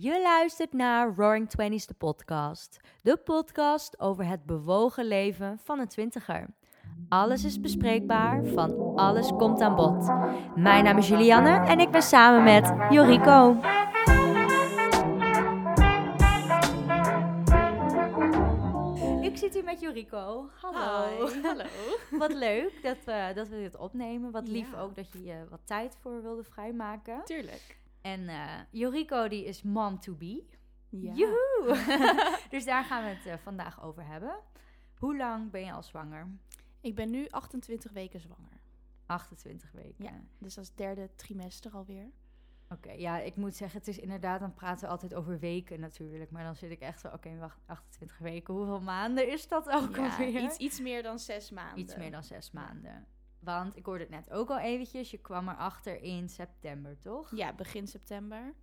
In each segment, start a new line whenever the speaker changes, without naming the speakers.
Je luistert naar Roaring Twenties, de podcast. De podcast over het bewogen leven van een twintiger. Alles is bespreekbaar, van alles komt aan bod. Mijn naam is Julianne en ik ben samen met Joriko. Ik zit hier met Joriko. Hallo.
Hi, hallo.
Wat leuk dat we, dat we dit opnemen. Wat lief
Ja.
ook dat je je wat tijd voor wilde vrijmaken.
Tuurlijk.
En eh Joriko die is mom to be.
Ja.
Joehoe! dus daar gaan we het eh, vandaag over hebben. Hoe lang ben je al zwanger?
Ik ben nu 28 weken zwanger.
28 weken.
Ja. Dus dat is derde trimester alweer.
Oké, ja, ik moet zeggen, het is inderdaad, dan praten we altijd over weken natuurlijk. Maar dan zit ik echt zo, oké, wacht, 28 weken. Hoeveel maanden is dat ook
Ja,
alweer?
iets, iets meer dan zes maanden.
Iets meer dan zes maanden. Want ik hoorde het net ook al eventjes, je kwam erachter in september, toch?
Ja, begin september.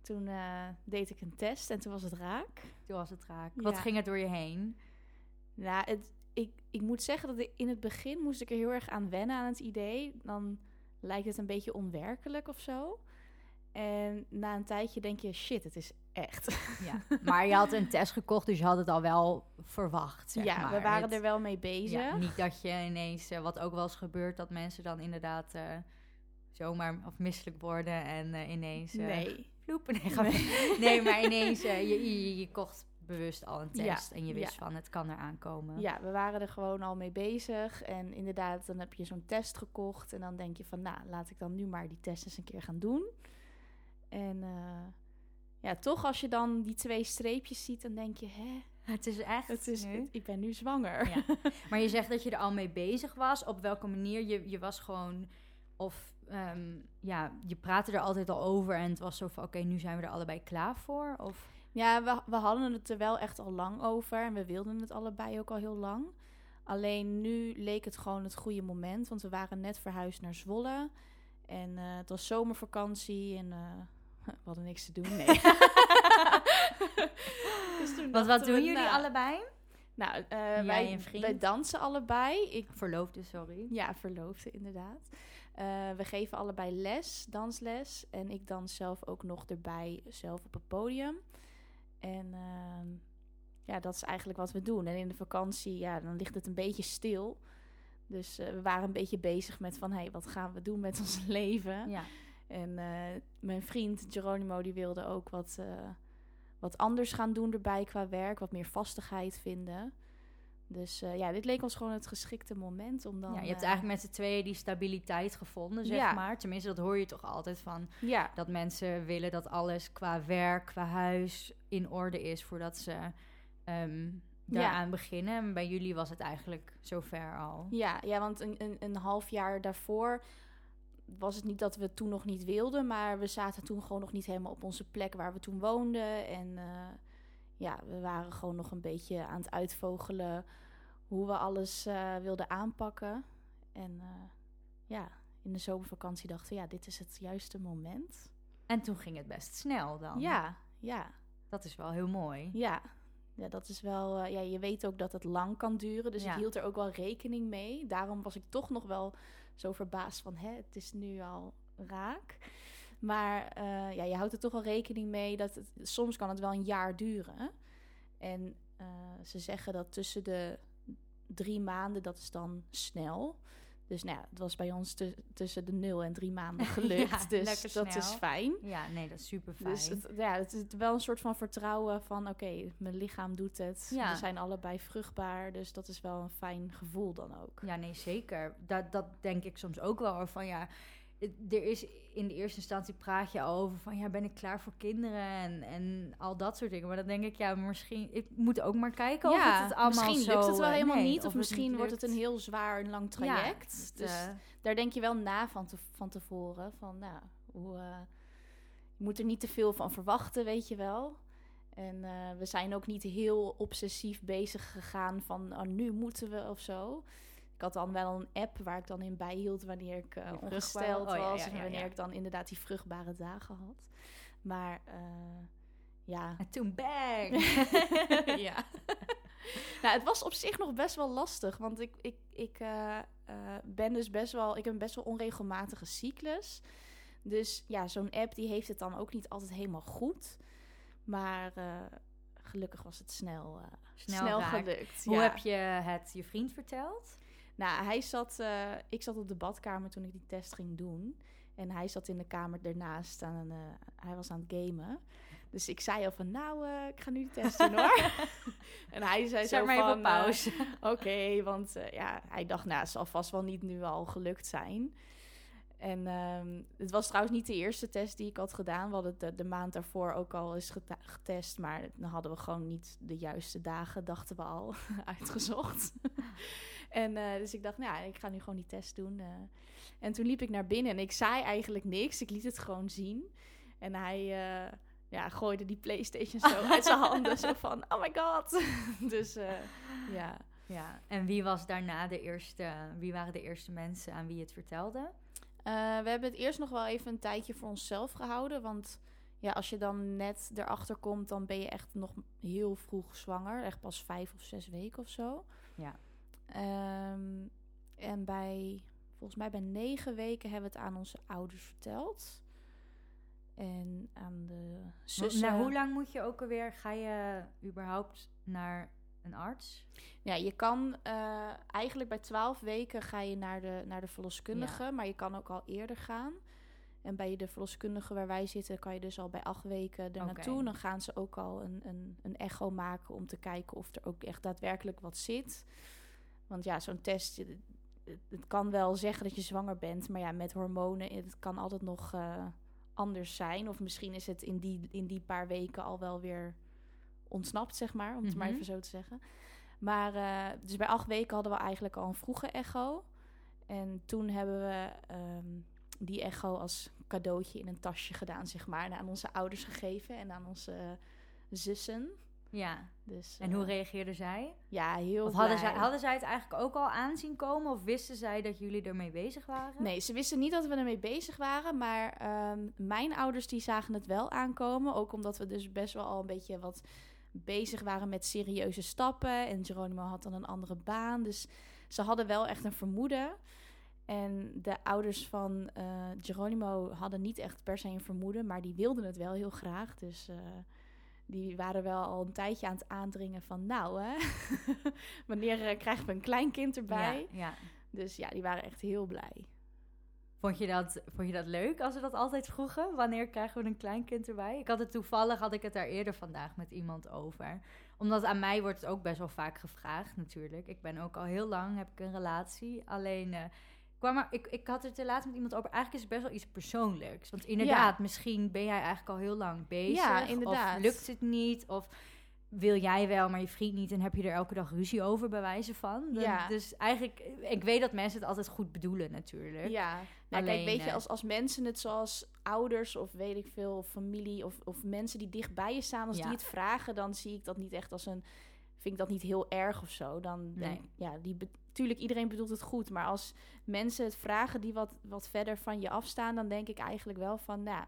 Toen eh, deed ik een test en toen was het raak.
Toen was het raak.
Ja.
Wat ging er door je heen?
Nou, het, ik, ik moet zeggen dat ik, in het begin moest ik er heel erg aan wennen aan het idee. Dan lijkt het een beetje onwerkelijk of zo. En na een tijdje denk je, shit, het is echt.
Ja, maar je had een test gekocht, dus je had het al wel verwacht. Zeg
ja,
maar.
we waren er wel mee bezig.
Ja, niet dat je ineens, eh, wat ook wel eens gebeurt, dat mensen dan inderdaad eh, zomaar of misselijk worden en eh, ineens.
nee.
Vloepen. Nee, maar ineens, je, je, je kocht bewust al een
Ja,
test en je wist
ja.
van het kan eraan komen.
Ja, we waren er gewoon al mee bezig. En inderdaad, dan heb je zo'n test gekocht. En dan denk je van, nou, laat ik dan nu maar die test eens een keer gaan doen. En ja, toch als je dan die twee streepjes ziet, dan denk je, hè,
Het is echt.
het is,
nu.
ik ben nu zwanger.
Ja. Maar je zegt dat je er al mee bezig was. Op welke manier? Je, je was gewoon. Of ehm, ja, je praatte er altijd al over en het was zo van: oké, nu zijn we er allebei klaar voor. Of
Ja, we, we hadden het er wel echt al lang over. En we wilden het allebei ook al heel lang. Alleen nu leek het gewoon het goede moment. Want we waren net verhuisd naar Zwolle. En eh, het was zomervakantie. En eh, we hadden niks te doen. Nee. Dus toen
wat, wat doen jullie
nou,
allebei?
Nou,
Jij
wij, wij dansen allebei. Ik,
Verloofde, sorry.
ja, verloofde inderdaad. Eh, we geven allebei les, dansles. En ik dans zelf ook nog erbij, zelf op het podium. En ehm, ja, dat is eigenlijk wat we doen. En in de vakantie, ja, dan ligt het een beetje stil. Dus eh, we waren een beetje bezig met van, hé, hey, wat gaan we doen met ons leven?
Ja.
En eh, mijn vriend Geronimo, die wilde ook wat, eh, wat anders gaan doen erbij qua werk. Wat meer vastigheid vinden. Dus eh, ja, dit leek ons gewoon het geschikte moment om dan...
ja, je hebt eigenlijk met z'n tweeën die stabiliteit gevonden, zeg
Ja.
maar. Tenminste, dat hoor je toch altijd van.
Ja,
Dat mensen willen dat alles qua werk, qua huis in orde is voordat ze
Ja.
daaraan beginnen. En bij jullie was het eigenlijk zover al.
Ja, ja want een, een, een half jaar daarvoor was het niet dat we het toen nog niet wilden, maar we zaten toen gewoon nog niet helemaal op onze plek waar we toen woonden. En eh, ja, we waren gewoon nog een beetje aan het uitvogelen hoe we alles eh, wilden aanpakken. En eh, ja, in de zomervakantie dachten we, ja, dit is het juiste moment.
En toen ging het best snel dan.
Ja, ja,
Dat is wel heel mooi.
ja. Ja, dat is wel. ja, je weet ook dat het lang kan duren. Dus
Ja.
ik hield er ook wel rekening mee. Daarom was ik toch nog wel zo verbaasd van, hè, het is nu al raak. Maar eh, ja, je houdt er toch wel rekening mee dat het, soms kan het wel een jaar duren. En eh, ze zeggen dat tussen de drie maanden, dat is dan snel. Dus nou ja, het was bij ons tu- tussen de nul en drie maanden gelukt.
Ja,
dus dat is fijn.
Ja, nee, dat is super fijn.
Dus het, ja, het is wel een soort van vertrouwen van... oké, mijn lichaam doet het.
Ja.
We zijn allebei vruchtbaar. Dus dat is wel een fijn gevoel dan ook.
Ja, nee, zeker. Dat, dat denk ik soms ook wel. Van ja, er is in de eerste instantie praat je al over van ja, ben ik klaar voor kinderen en, en al dat soort dingen. Maar dan denk ik, ja, misschien, ik moet ook maar kijken of het, het allemaal
misschien
zo,
lukt het wel helemaal
nee,
niet. Of, misschien wordt het een heel zwaar en lang traject.
Ja, het,
dus
eh,
daar denk je wel na van, te, van tevoren. Van, nou, hoe, eh, je moet er niet te veel van verwachten, weet je wel. En eh, we zijn ook niet heel obsessief bezig gegaan van... Oh, nu moeten we of zo. Ik had dan wel een app waar ik dan in bijhield wanneer ik
vruchtbare-
ongesteld
oh, ja,
was.
ja,
en wanneer ik dan inderdaad die vruchtbare dagen had. Maar eh, ja,
en toen bang!
ja. nou, het was op zich nog best wel lastig. Want ik, ik, ik eh, ben dus best wel... Ik heb een best wel onregelmatige cyclus. Dus ja, zo'n app die heeft het dan ook niet altijd helemaal goed. Maar gelukkig was het snel,
Snel
gelukt.
Hoe heb je het je vriend verteld?
Nou, hij zat, eh, ik zat op de badkamer toen ik die test ging doen. En hij zat in de kamer ernaast aan een, eh, hij was aan het gamen. Dus ik zei al van, nou, eh, ik ga nu de test doen hoor. en hij zei
Zet
zo
maar even
van, eh,
pauze.
Oké, want ja, hij dacht, nou, het zal vast wel niet nu al gelukt zijn. En ehm, het was trouwens niet de eerste test die ik had gedaan. We hadden het de, de maand daarvoor ook al eens getest. Maar dan hadden we gewoon niet de juiste dagen, dachten we al, uitgezocht. En eh, dus ik dacht, nou, ja, ik ga nu gewoon die test doen. eh. En toen liep ik naar binnen en ik zei eigenlijk niks. Ik liet het gewoon zien. En hij eh, ja, gooide die Playstation zo uit zijn handen. Zo van, oh my god. dus ja.
Ja, en wie was daarna de eerste, wie waren de eerste mensen aan wie je het vertelde?
We hebben het eerst nog wel even een tijdje voor onszelf gehouden. Want ja, als je dan net erachter komt, dan ben je echt nog heel vroeg zwanger. Echt pas vijf of zes weken of zo.
Ja.
Ehm, en bij, volgens mij bij negen weken hebben we het aan onze ouders verteld. En aan de zussen.
Na hoe lang moet je ook alweer, ga je überhaupt naar een arts?
Ja, je kan eh, eigenlijk bij 12 weken ga je naar de, naar de verloskundige, maar je kan ook al eerder gaan. En bij de verloskundige waar wij zitten, kan je dus al bij acht weken er naartoe. Dan gaan ze ook al een, een, een echo maken om te kijken of er ook echt daadwerkelijk wat zit. Want ja, zo'n test, het, het- kan wel zeggen dat je zwanger bent, maar ja, met hormonen, het kan altijd nog eh, anders zijn. Of misschien is het in die, in die paar weken al wel weer ontsnapt, zeg maar, om het maar
Mhm.
even zo te zeggen. Maar uh, dus bij acht weken hadden we eigenlijk al een vroege echo. En toen hebben we um, die echo als cadeautje in een tasje gedaan, zeg maar. En aan onze ouders gegeven en aan onze uh, zussen.
Ja.
Dus,
en hoe reageerden zij?
Ja, heel
of hadden zij, hadden zij het eigenlijk ook al aanzien komen? Of wisten zij dat jullie ermee bezig waren?
Nee, ze wisten niet dat we ermee bezig waren. Maar um, mijn ouders die zagen het wel aankomen. Ook omdat we dus best wel al een beetje wat bezig waren met serieuze stappen. En Geronimo had dan een andere baan. Dus ze hadden wel echt een vermoeden. En de ouders van uh, Geronimo hadden niet echt per se een vermoeden. Maar die wilden het wel heel graag. Dus... Uh, die waren wel al een tijdje aan het aandringen van... nou, hè, wanneer uh, krijgen we een kleinkind erbij?
Ja, ja.
Dus ja, die waren echt heel blij.
Vond je, dat, vond je dat leuk als ze dat altijd vroegen? Wanneer krijgen we een kleinkind erbij? Ik had het toevallig, had ik het daar eerder vandaag met iemand over. Omdat aan mij wordt het ook best wel vaak gevraagd natuurlijk. Ik ben ook al heel lang, heb ik een relatie. Alleen... Uh, kwam er, ik, ik had het er laatst met iemand over. Eigenlijk is het best wel iets persoonlijks. Want inderdaad, ja. misschien ben jij eigenlijk al heel lang bezig.
Ja, inderdaad.
Of lukt het niet. Of wil jij wel, maar je vriend niet. En heb je er elke dag ruzie over, bij wijze van. Dan,
ja.
Dus eigenlijk, ik weet dat mensen het altijd goed bedoelen natuurlijk.
Ja, nou, Alleen, kijk, weet je, als, als mensen het zoals ouders of weet ik veel, familie of, of mensen die dicht bij je staan, als ja. die het vragen, dan zie ik dat niet echt als een vind ik dat niet heel erg of zo. Dan,
nee.
dan ja, die natuurlijk iedereen bedoelt het goed, maar als mensen het vragen die wat, wat verder van je afstaan, dan denk ik eigenlijk wel van, nou,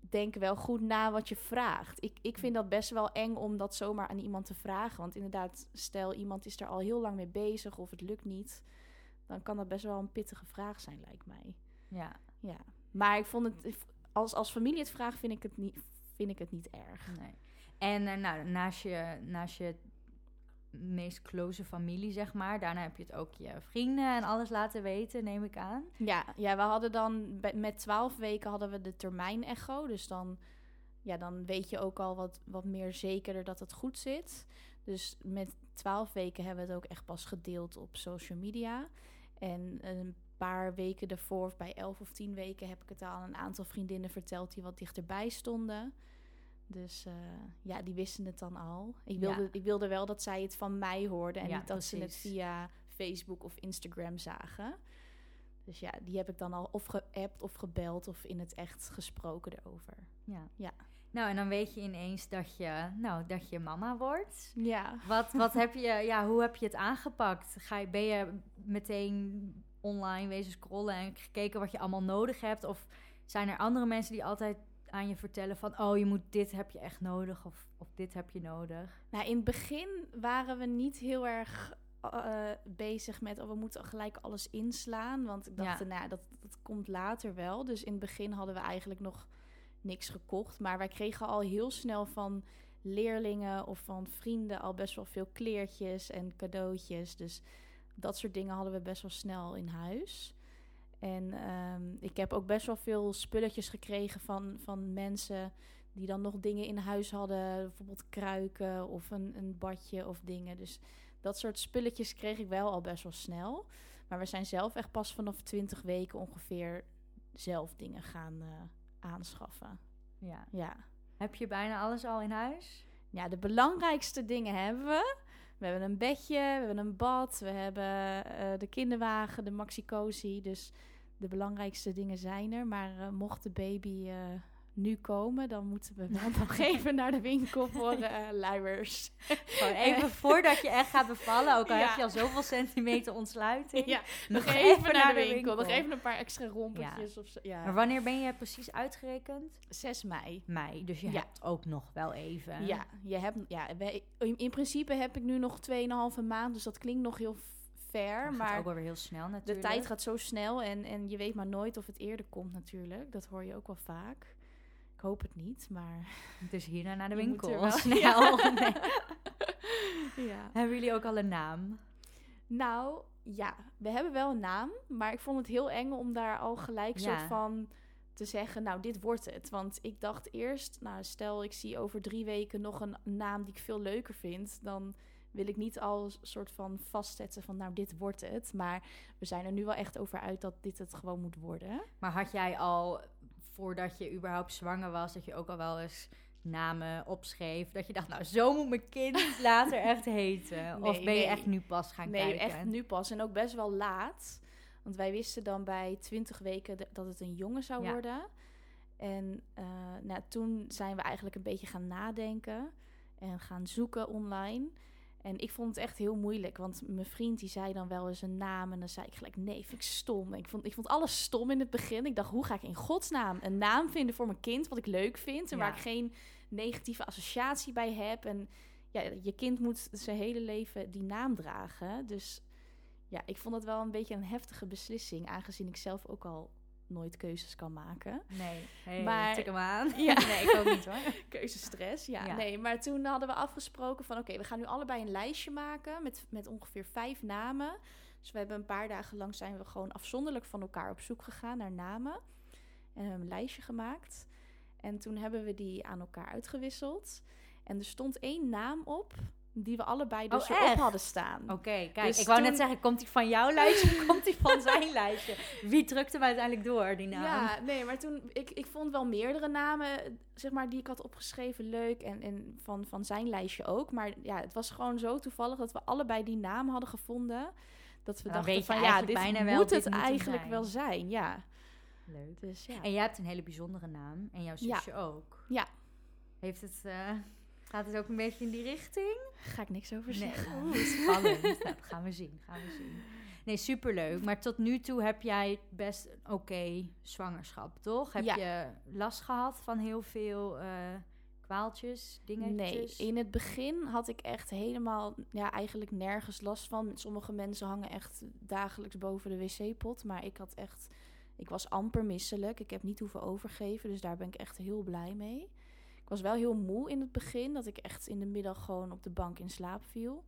denk wel goed na wat je vraagt. Ik, ik vind dat best wel eng om dat zomaar aan iemand te vragen, want inderdaad, stel iemand is er al heel lang mee bezig of het lukt niet, dan kan dat best wel een pittige vraag zijn, lijkt mij.
Ja.
Ja, maar ik vond het als als familie het vraagt, vind ik het niet, vind ik het niet erg.
Nee. En uh, nou, naast je, naast je meest close familie, zeg maar. Daarna heb je het ook je vrienden en alles laten weten, neem ik aan.
Ja, ja we hadden dan met twaalf weken hadden we de termijn echo. Dus dan, ja, dan weet je ook al wat, wat meer zekerder dat het goed zit. Dus met twaalf weken hebben we het ook echt pas gedeeld op social media. En een paar weken of bij elf of tien weken, heb ik het al aan een aantal vriendinnen verteld die wat dichterbij stonden. Dus uh, ja, die wisten het dan al. Ik wilde, ja. ik wilde wel dat zij het van mij hoorden en
ja,
niet dat
precies.
ze het via Facebook of Instagram zagen. Dus ja, die heb ik dan al of geappt of gebeld of in het echt gesproken erover.
Ja.
ja.
Nou, en dan weet je ineens dat je, nou, dat je mama wordt.
Ja.
Wat, wat heb je, ja, hoe heb je het aangepakt? Ga je, ben je meteen online wezen scrollen en gekeken wat je allemaal nodig hebt? Of zijn er andere mensen die altijd aan je vertellen van... oh, je moet dit heb je echt nodig of, of dit heb je nodig?
Nou, in het begin waren we niet heel erg eh, bezig met, oh, we moeten gelijk alles inslaan. Want ik dacht,
Ja.
nou, dat, dat komt later wel. Dus in het begin hadden we eigenlijk nog niks gekocht. Maar wij kregen al heel snel van leerlingen of van vrienden al best wel veel kleertjes en cadeautjes. Dus dat soort dingen hadden we best wel snel in huis. En ehm, ik heb ook best wel veel spulletjes gekregen van, van mensen die dan nog dingen in huis hadden. Bijvoorbeeld kruiken of een, een badje of dingen. Dus dat soort spulletjes kreeg ik wel al best wel snel. Maar we zijn zelf echt pas vanaf 20 weken ongeveer zelf dingen gaan eh, aanschaffen.
Ja.
Ja.
Heb je bijna alles al in huis?
ja, de belangrijkste dingen hebben we. We hebben een bedje, we hebben een bad, we hebben eh, de kinderwagen, de maxi-cozy. Dus de belangrijkste dingen zijn er. Maar eh, mocht de baby eh, nu komen, dan moeten we wel nog even naar de winkel voor eh luiers.
Gewoon even voordat je echt gaat bevallen, ook al
Ja.
heb je al zoveel centimeter ontsluiting.
Ja,
nog
nog even naar de winkel. Nog even een paar extra rompetjes of zo. Ja.
Maar wanneer ben je precies uitgerekend?
6 mei.
Mei, dus je hebt ook nog wel even.
Ja, je hebt, ja wij- in, in principe heb ik nu nog 2,5 maand, dus dat klinkt nog heel ver.
Maar
Maar
ook wel weer heel snel
de
natuurlijk.
tijd gaat zo snel en, en je weet maar nooit of het eerder komt natuurlijk. Dat hoor je ook wel vaak. Ik hoop het niet, maar...
Dus hierna naar de
Je
winkel.
wel-
Snel. Nee.
ja.
Hebben jullie ook al een naam?
Nou, ja, we hebben wel een naam, maar ik vond het heel eng om daar al gelijk
Ja.
soort van te zeggen, nou, dit wordt het. Want ik dacht eerst, nou, stel ik zie over drie weken nog een naam die ik veel leuker vind, dan wil ik niet al soort van vastzetten van, nou, dit wordt het. Maar we zijn er nu wel echt over uit dat dit het gewoon moet worden.
Maar had jij al, voordat je überhaupt zwanger was, dat je ook al wel eens namen opschreef? Dat je dacht, nou, zo moet mijn kind later echt heten. of
Nee,
ben je
nee.
echt nu pas gaan
nee,
kijken?
echt nu pas. En ook best wel laat. Want wij wisten dan bij 20 weken dat het een jongen zou
Ja.
worden. En eh, nou, toen zijn we eigenlijk een beetje gaan nadenken en gaan zoeken online. En ik vond het echt heel moeilijk, want mijn vriend die zei dan wel eens een naam en dan zei ik gelijk nee, vind ik stom. Ik vond, ik vond alles stom in het begin. Ik dacht, hoe ga ik in godsnaam een naam vinden voor mijn kind wat ik leuk vind en
Ja.
waar ik geen negatieve associatie bij heb. En ja, je kind moet zijn hele leven die naam dragen. Dus ja, ik vond het wel een beetje een heftige beslissing, aangezien ik zelf ook al nooit keuzes kan maken.
Nee, hey,
Maar-
tik hem aan.
Ja.
nee, ik ook niet hoor.
Keuzestress, ja.
Ja.
Nee, maar toen hadden we afgesproken van... oké, we gaan nu allebei een lijstje maken met, met ongeveer vijf namen. Dus we hebben een paar dagen lang zijn we gewoon afzonderlijk van elkaar op zoek gegaan naar namen. En hebben een lijstje gemaakt. En toen hebben we die aan elkaar uitgewisseld. En er stond één naam op die we allebei dus
Oh,
erop
echt?
hadden staan.
Oké, kijk,
Dus
ik wou net zeggen, komt hij van jouw lijstje of komt hij van zijn lijstje? Wie drukte hem uiteindelijk door, die naam?
Ja, nee, maar toen, ik, ik vond wel meerdere namen, zeg maar, die ik had opgeschreven leuk. En, en van, van zijn lijstje ook. Maar ja, het was gewoon zo toevallig dat we allebei die naam hadden gevonden. Dat we dachten van, ja, dit
bijna wel,
moet het eigenlijk
zijn.
wel zijn. Ja,
Leuk.
dus ja.
En jij hebt een hele bijzondere naam. En jouw
Ja.
zusje ook.
Ja.
Heeft het, eh, gaat het ook een beetje in die richting?
Ga ik niks over
Nee,
zeggen.
spannend. Nou, gaan we zien, gaan we zien. Nee, superleuk. Maar tot nu toe heb jij best een oké zwangerschap, toch? Heb
Ja.
je last gehad van heel veel eh, kwaaltjes,
Nee,
dingetjes?
in het begin had ik echt helemaal, ja, eigenlijk nergens last van. Sommige mensen hangen echt dagelijks boven de wc-pot. Maar ik had echt, ik was amper misselijk. Ik heb niet hoeven overgeven, dus daar ben ik echt heel blij mee. Ik was wel heel moe in het begin, dat ik echt in de middag gewoon op de bank in slaap viel.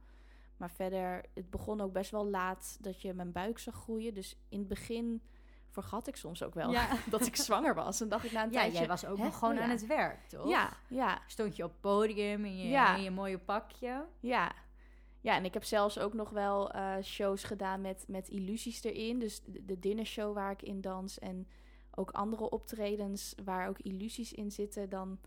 Maar verder, het begon ook best wel laat dat je mijn buik zag groeien. Dus in het begin vergat ik soms ook wel
Ja.
dat ik zwanger was. En dacht ik na een
ja,
tijdje...
jij was ook nog gewoon
oh ja.
aan het werk, toch?
Ja, ja,
Stond je op het podium in je,
Ja.
in je mooie pakje?
Ja. Ja, en ik heb zelfs ook nog wel eh, shows gedaan met, met illusies erin. Dus de, de dinnershow waar ik in dans en ook andere optredens waar ook illusies in zitten. Dan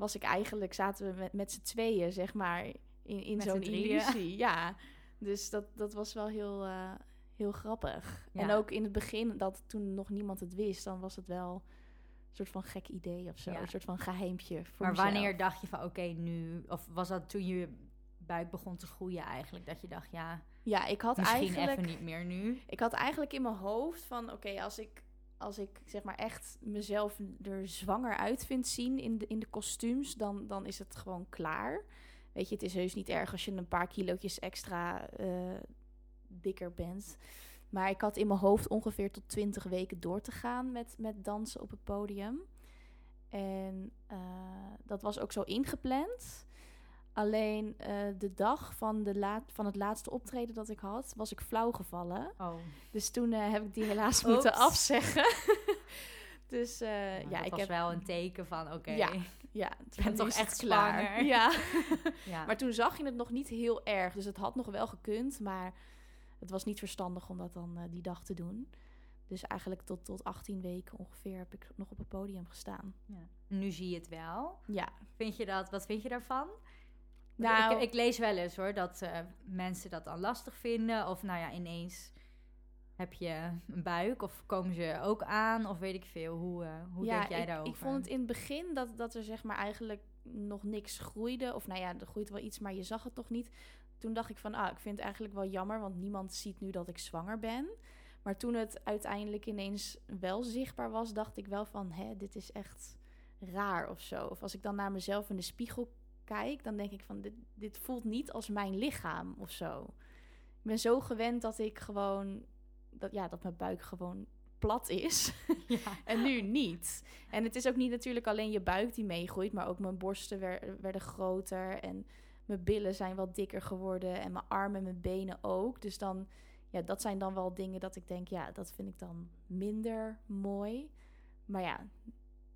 was ik eigenlijk, zaten we met, met z'n tweeën, zeg maar, in, in zo'n illusie. Ja, dus dat, dat was wel heel, eh, heel grappig.
Ja.
En ook in het begin, dat toen nog niemand het wist, dan was het wel een soort van gek idee of zo.
Ja.
Een soort van geheimpje voor
Maar
mezelf.
wanneer dacht je van, oké, nu... Of was dat toen je buik begon te groeien eigenlijk? Dat je dacht, ja,
Ja, ik had
misschien
eigenlijk...
even niet meer nu.
Ik had eigenlijk in mijn hoofd van, oké, als ik, als ik zeg maar echt mezelf er zwanger uit vind zien in de, in de kostuums, dan, dan is het gewoon klaar. Weet je, het is heus niet erg als je een paar kilootjes extra eh, dikker bent. Maar ik had in mijn hoofd ongeveer tot 20 weken door te gaan met, met dansen op het podium. En eh, dat was ook zo ingepland. Alleen eh, de dag van, de laat, van het laatste optreden dat ik had, was ik flauw gevallen.
Oh,
Dus toen eh, heb ik die helaas moeten afzeggen. dus eh,
nou,
ja,
dat
ik
was
heb
wel een teken van, oké,
Ja, ja,
ik ben toch echt zwanger.
Ja.
ja.
maar toen zag je het nog niet heel erg. Dus het had nog wel gekund. Maar het was niet verstandig om dat dan die dag te doen. Dus eigenlijk tot, tot 18 weken ongeveer heb ik nog op het podium gestaan.
Ja. Nu zie je het wel.
Ja,
Vind je dat, wat vind je daarvan?
Nou-
ik, ik lees wel eens hoor, dat eh, mensen dat dan lastig vinden. Of nou ja, ineens heb je een buik of komen ze ook aan of weet ik veel. Hoe, eh, hoe
ja,
denk jij
ik,
daarover?
Ik vond het in het begin dat, dat er zeg maar eigenlijk nog niks groeide. Of nou ja, er groeit wel iets, maar je zag het nog niet. Toen dacht ik van, ah, ik vind het eigenlijk wel jammer, want niemand ziet nu dat ik zwanger ben. Maar toen het uiteindelijk ineens wel zichtbaar was, dacht ik wel van, hè, dit is echt raar of zo. Of als ik dan naar mezelf in de spiegel kijk, dan denk ik van, dit, dit voelt niet als mijn lichaam of zo. Ik ben zo gewend dat ik gewoon, dat, ja, dat mijn buik gewoon plat is.
Ja.
En nu niet. En het is ook niet natuurlijk alleen je buik die meegroeit, maar ook mijn borsten wer- werden groter en mijn billen zijn wat dikker geworden en mijn armen en mijn benen ook. Dus dan, ja, dat zijn dan wel dingen dat ik denk, ja, dat vind ik dan minder mooi. Maar ja,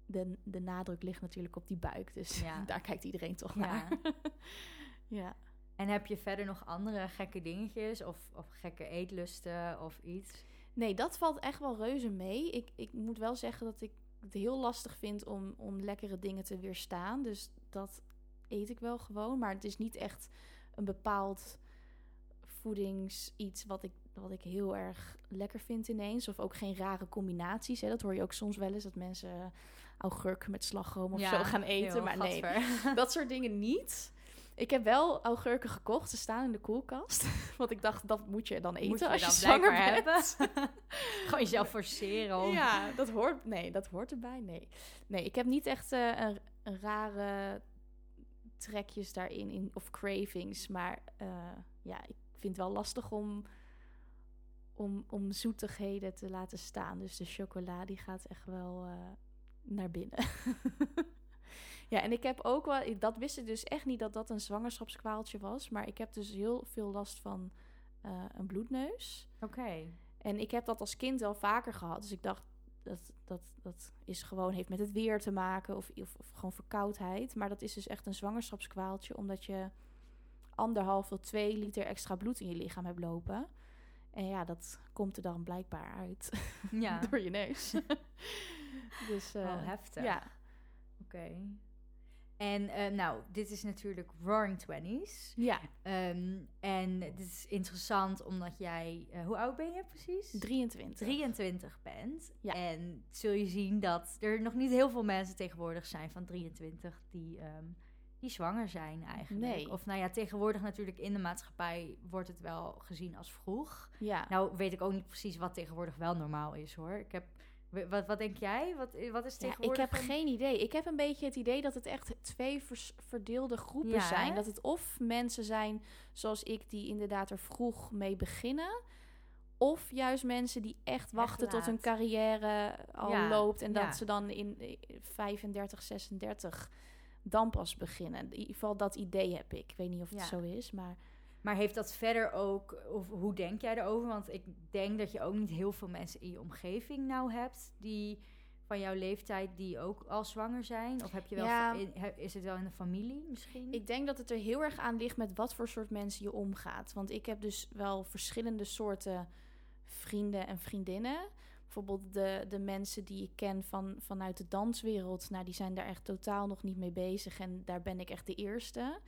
de, de nadruk ligt natuurlijk op die buik, dus
Ja.
daar kijkt iedereen toch
Ja.
naar. ja.
En heb je verder nog andere gekke dingetjes of, of gekke eetlusten of iets?
Nee, dat valt echt wel reuze mee. Ik, ik moet wel zeggen dat ik het heel lastig vind om, om lekkere dingen te weerstaan. Dus dat eet ik wel gewoon. Maar het is niet echt een bepaald voedings iets wat ik, wat ik heel erg lekker vind ineens. Of ook geen rare combinaties. Hè. Dat hoor je ook soms wel eens, dat mensen augurk met slagroom of zo gaan eten. Maar nee, dat soort dingen niet. Ik heb wel augurken gekocht. Ze staan in de koelkast. Want ik dacht, dat moet je dan eten
Moet je
als je
dan
zwanger bent.
hebben. Gewoon jezelf forceren. Om...
Ja, dat hoort, nee, dat hoort erbij. Nee, nee ik heb niet echt eh, een, een rare trekjes daarin in, of cravings. Maar eh, ja, ik vind het wel lastig om, om, om zoetigheden te laten staan. Dus de chocola die gaat echt wel eh, naar binnen. ja, en ik heb ook wel, dat wist ik dus echt niet dat dat een zwangerschapskwaaltje was. Maar ik heb dus heel veel last van eh, een bloedneus.
Oké.
En ik heb dat als kind wel vaker gehad. Dus ik dacht, dat, dat, dat is gewoon, heeft met het weer te maken of, of, of gewoon verkoudheid. Maar dat is dus echt een zwangerschapskwaaltje, omdat je anderhalf tot twee liter extra bloed in je lichaam hebt lopen. En ja, dat komt er dan blijkbaar uit
Ja.
door je neus. dus
Wel heftig.
ja,
Oké. En eh, nou, dit is natuurlijk Roaring Twenties.
ja,
Ehm, en dit is interessant omdat jij... eh, hoe oud ben je precies?
23.
23 bent.
Ja.
En zul je zien dat er nog niet heel veel mensen tegenwoordig zijn van 23 die, ehm, die zwanger zijn eigenlijk.
Nee.
Of nou ja, tegenwoordig natuurlijk in de maatschappij wordt het wel gezien als vroeg.
Ja.
Nou weet ik ook niet precies wat tegenwoordig wel normaal is hoor. Ik heb, wat, wat denk jij? Wat, wat is
Ja,
tegenwoordig?
ik heb
een-
geen idee. Ik heb een beetje het idee dat het echt twee vers- verdeelde groepen
Ja,
zijn.
hè?
Dat het of mensen zijn zoals ik die inderdaad er vroeg mee beginnen. Of juist mensen die echt wachten tot hun carrière al
Ja,
loopt. En
ja.
dat ze dan in eh, 35, 36 dan pas beginnen. In ieder geval dat idee heb ik. Ik weet niet of het
Ja.
zo is, maar...
Maar heeft dat verder ook, of hoe denk jij erover? Want ik denk dat je ook niet heel veel mensen in je omgeving nou hebt die van jouw leeftijd die ook al zwanger zijn. Of heb je wel,
Ja.
is het wel in de familie misschien?
Ik denk dat het er heel erg aan ligt met wat voor soort mensen je omgaat. Want ik heb dus wel verschillende soorten vrienden en vriendinnen. Bijvoorbeeld de, de mensen die ik ken van, vanuit de danswereld. Nou, die zijn daar echt totaal nog niet mee bezig. En daar ben ik echt de eerste.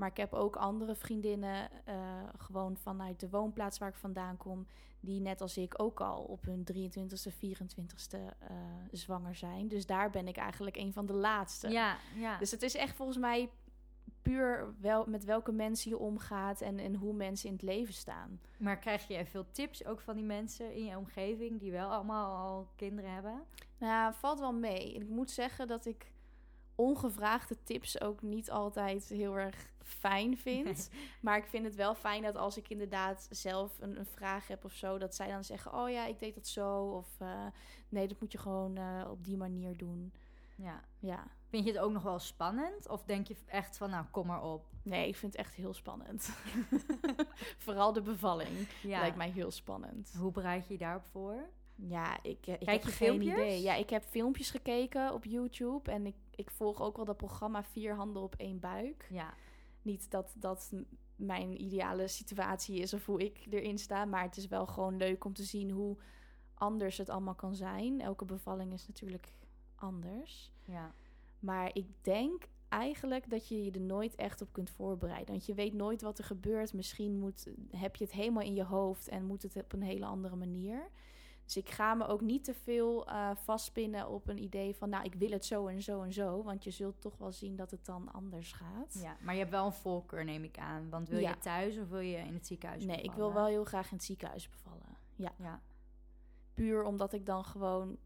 Maar ik heb ook andere vriendinnen, eh, gewoon vanuit de woonplaats waar ik vandaan kom, die net als ik ook al op hun 23ste, 24ste eh, zwanger zijn. Dus daar ben ik eigenlijk een van de laatste.
ja, ja.
Dus het is echt volgens mij puur wel met welke mensen je omgaat en, en hoe mensen in het leven staan.
maar krijg je veel tips ook van die mensen in je omgeving die wel allemaal al kinderen hebben?
Nou, valt wel mee. Ik moet zeggen dat ik ongevraagde tips ook niet altijd heel erg fijn vind. Maar ik vind het wel fijn dat als ik inderdaad zelf een, een, vraag heb of zo, dat zij dan zeggen: Oh ja, ik deed dat zo. Of uh, nee, dat moet je gewoon uh, op die manier doen.
Ja.
ja.
Vind je het ook nog wel spannend? Of denk je echt van, nou, kom maar op?
Nee, ik vind het echt heel spannend. Vooral de bevalling ja. lijkt mij heel spannend.
Hoe bereid je je daarop voor?
Ja, ik, eh, ik
Kijk
heb
je
geen
filmpjes?
idee. Ja, ik heb filmpjes gekeken op YouTube. En ik, ik volg ook wel dat programma Vier Handen op één Buik.
Ja.
Niet dat dat mijn ideale situatie is of hoe ik erin sta. Maar het is wel gewoon leuk om te zien hoe anders het allemaal kan zijn. Elke bevalling is natuurlijk anders.
Ja.
Maar ik denk eigenlijk dat je je er nooit echt op kunt voorbereiden. Want je weet nooit wat er gebeurt. Misschien moet, heb je het helemaal in je hoofd en moet het op een hele andere manier. Dus ik ga me ook niet te veel uh, vastpinnen op een idee van, nou, ik wil het zo en zo en zo. Want je zult toch wel zien dat het dan anders gaat.
Ja, maar je hebt wel een voorkeur, neem ik aan. Want wil
Ja.
je thuis of wil je in het ziekenhuis
Nee, ik wil
bevallen?
wel heel graag in het ziekenhuis bevallen. Ja,
Ja,
puur omdat ik dan gewoon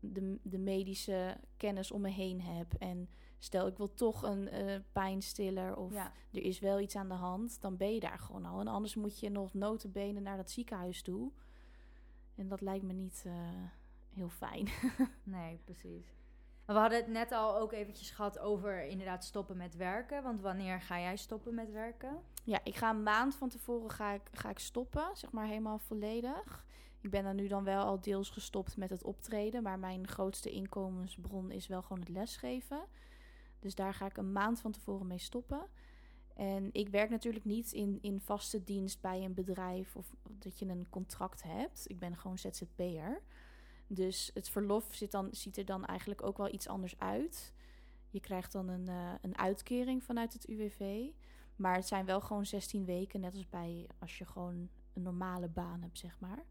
de, de medische kennis om me heen heb. En stel, ik wil toch een eh, pijnstiller of
ja.
er is wel iets aan de hand, dan ben je daar gewoon al. En anders moet je nog notenbenen naar dat ziekenhuis toe. En dat lijkt me niet eh, heel fijn.
nee, precies. We hadden het net al ook eventjes gehad over inderdaad stoppen met werken. Want wanneer ga jij stoppen met werken?
Ja, ik ga een maand van tevoren ga ik, ga ik stoppen, zeg maar helemaal volledig. Ik ben dan nu dan wel al deels gestopt met het optreden, maar mijn grootste inkomensbron is wel gewoon het lesgeven. Dus daar ga ik een maand van tevoren mee stoppen. En ik werk natuurlijk niet in, in vaste dienst bij een bedrijf of dat je een contract hebt. Ik ben gewoon ZZP'er. Dus het verlof zit dan, ziet er dan eigenlijk ook wel iets anders uit. Je krijgt dan een, eh, een uitkering vanuit het UWV. Maar het zijn wel gewoon 16 weken, net als bij als je gewoon een normale baan hebt, zeg maar.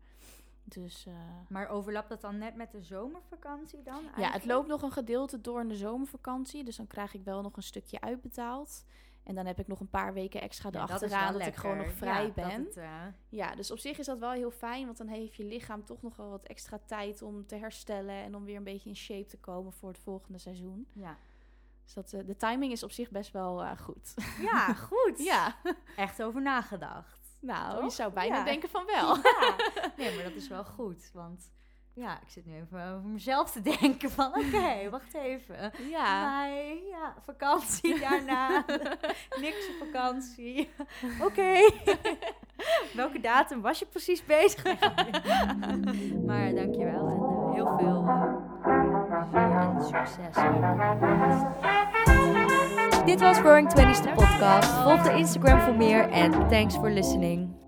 Dus eh,
Maar overlapt dat dan net met de zomervakantie dan?
ja, het
eigenlijk?
loopt nog een gedeelte door in de zomervakantie. Dus dan krijg ik wel nog een stukje uitbetaald. En dan heb ik nog een paar weken extra
Ja, dat
erachteraan
wel
dat, ik gewoon nog vrij
Ja, dat
ben.
het, eh,
Ja, dus op zich is dat wel heel fijn. Want dan heeft je lichaam toch nog wel wat extra tijd om te herstellen. En om weer een beetje in shape te komen voor het volgende seizoen.
ja.
Dus dat, eh, de timing is op zich best wel eh, goed.
ja, goed.
ja,
Echt over nagedacht.
nou, je zou bijna
Ja.
denken van wel.
Ja. Nee, maar dat is wel goed. Want ja, ik zit nu even over mezelf te denken van... Oké, wacht even.
Ja.
Ja, vakantie daarna. Niks op vakantie. Oké. Welke datum was je precies bezig? maar dankjewel en eh, heel veel eh, plezier en succes. Dit was Growing Twenties, de podcast. Volg de Instagram voor meer en thanks for listening.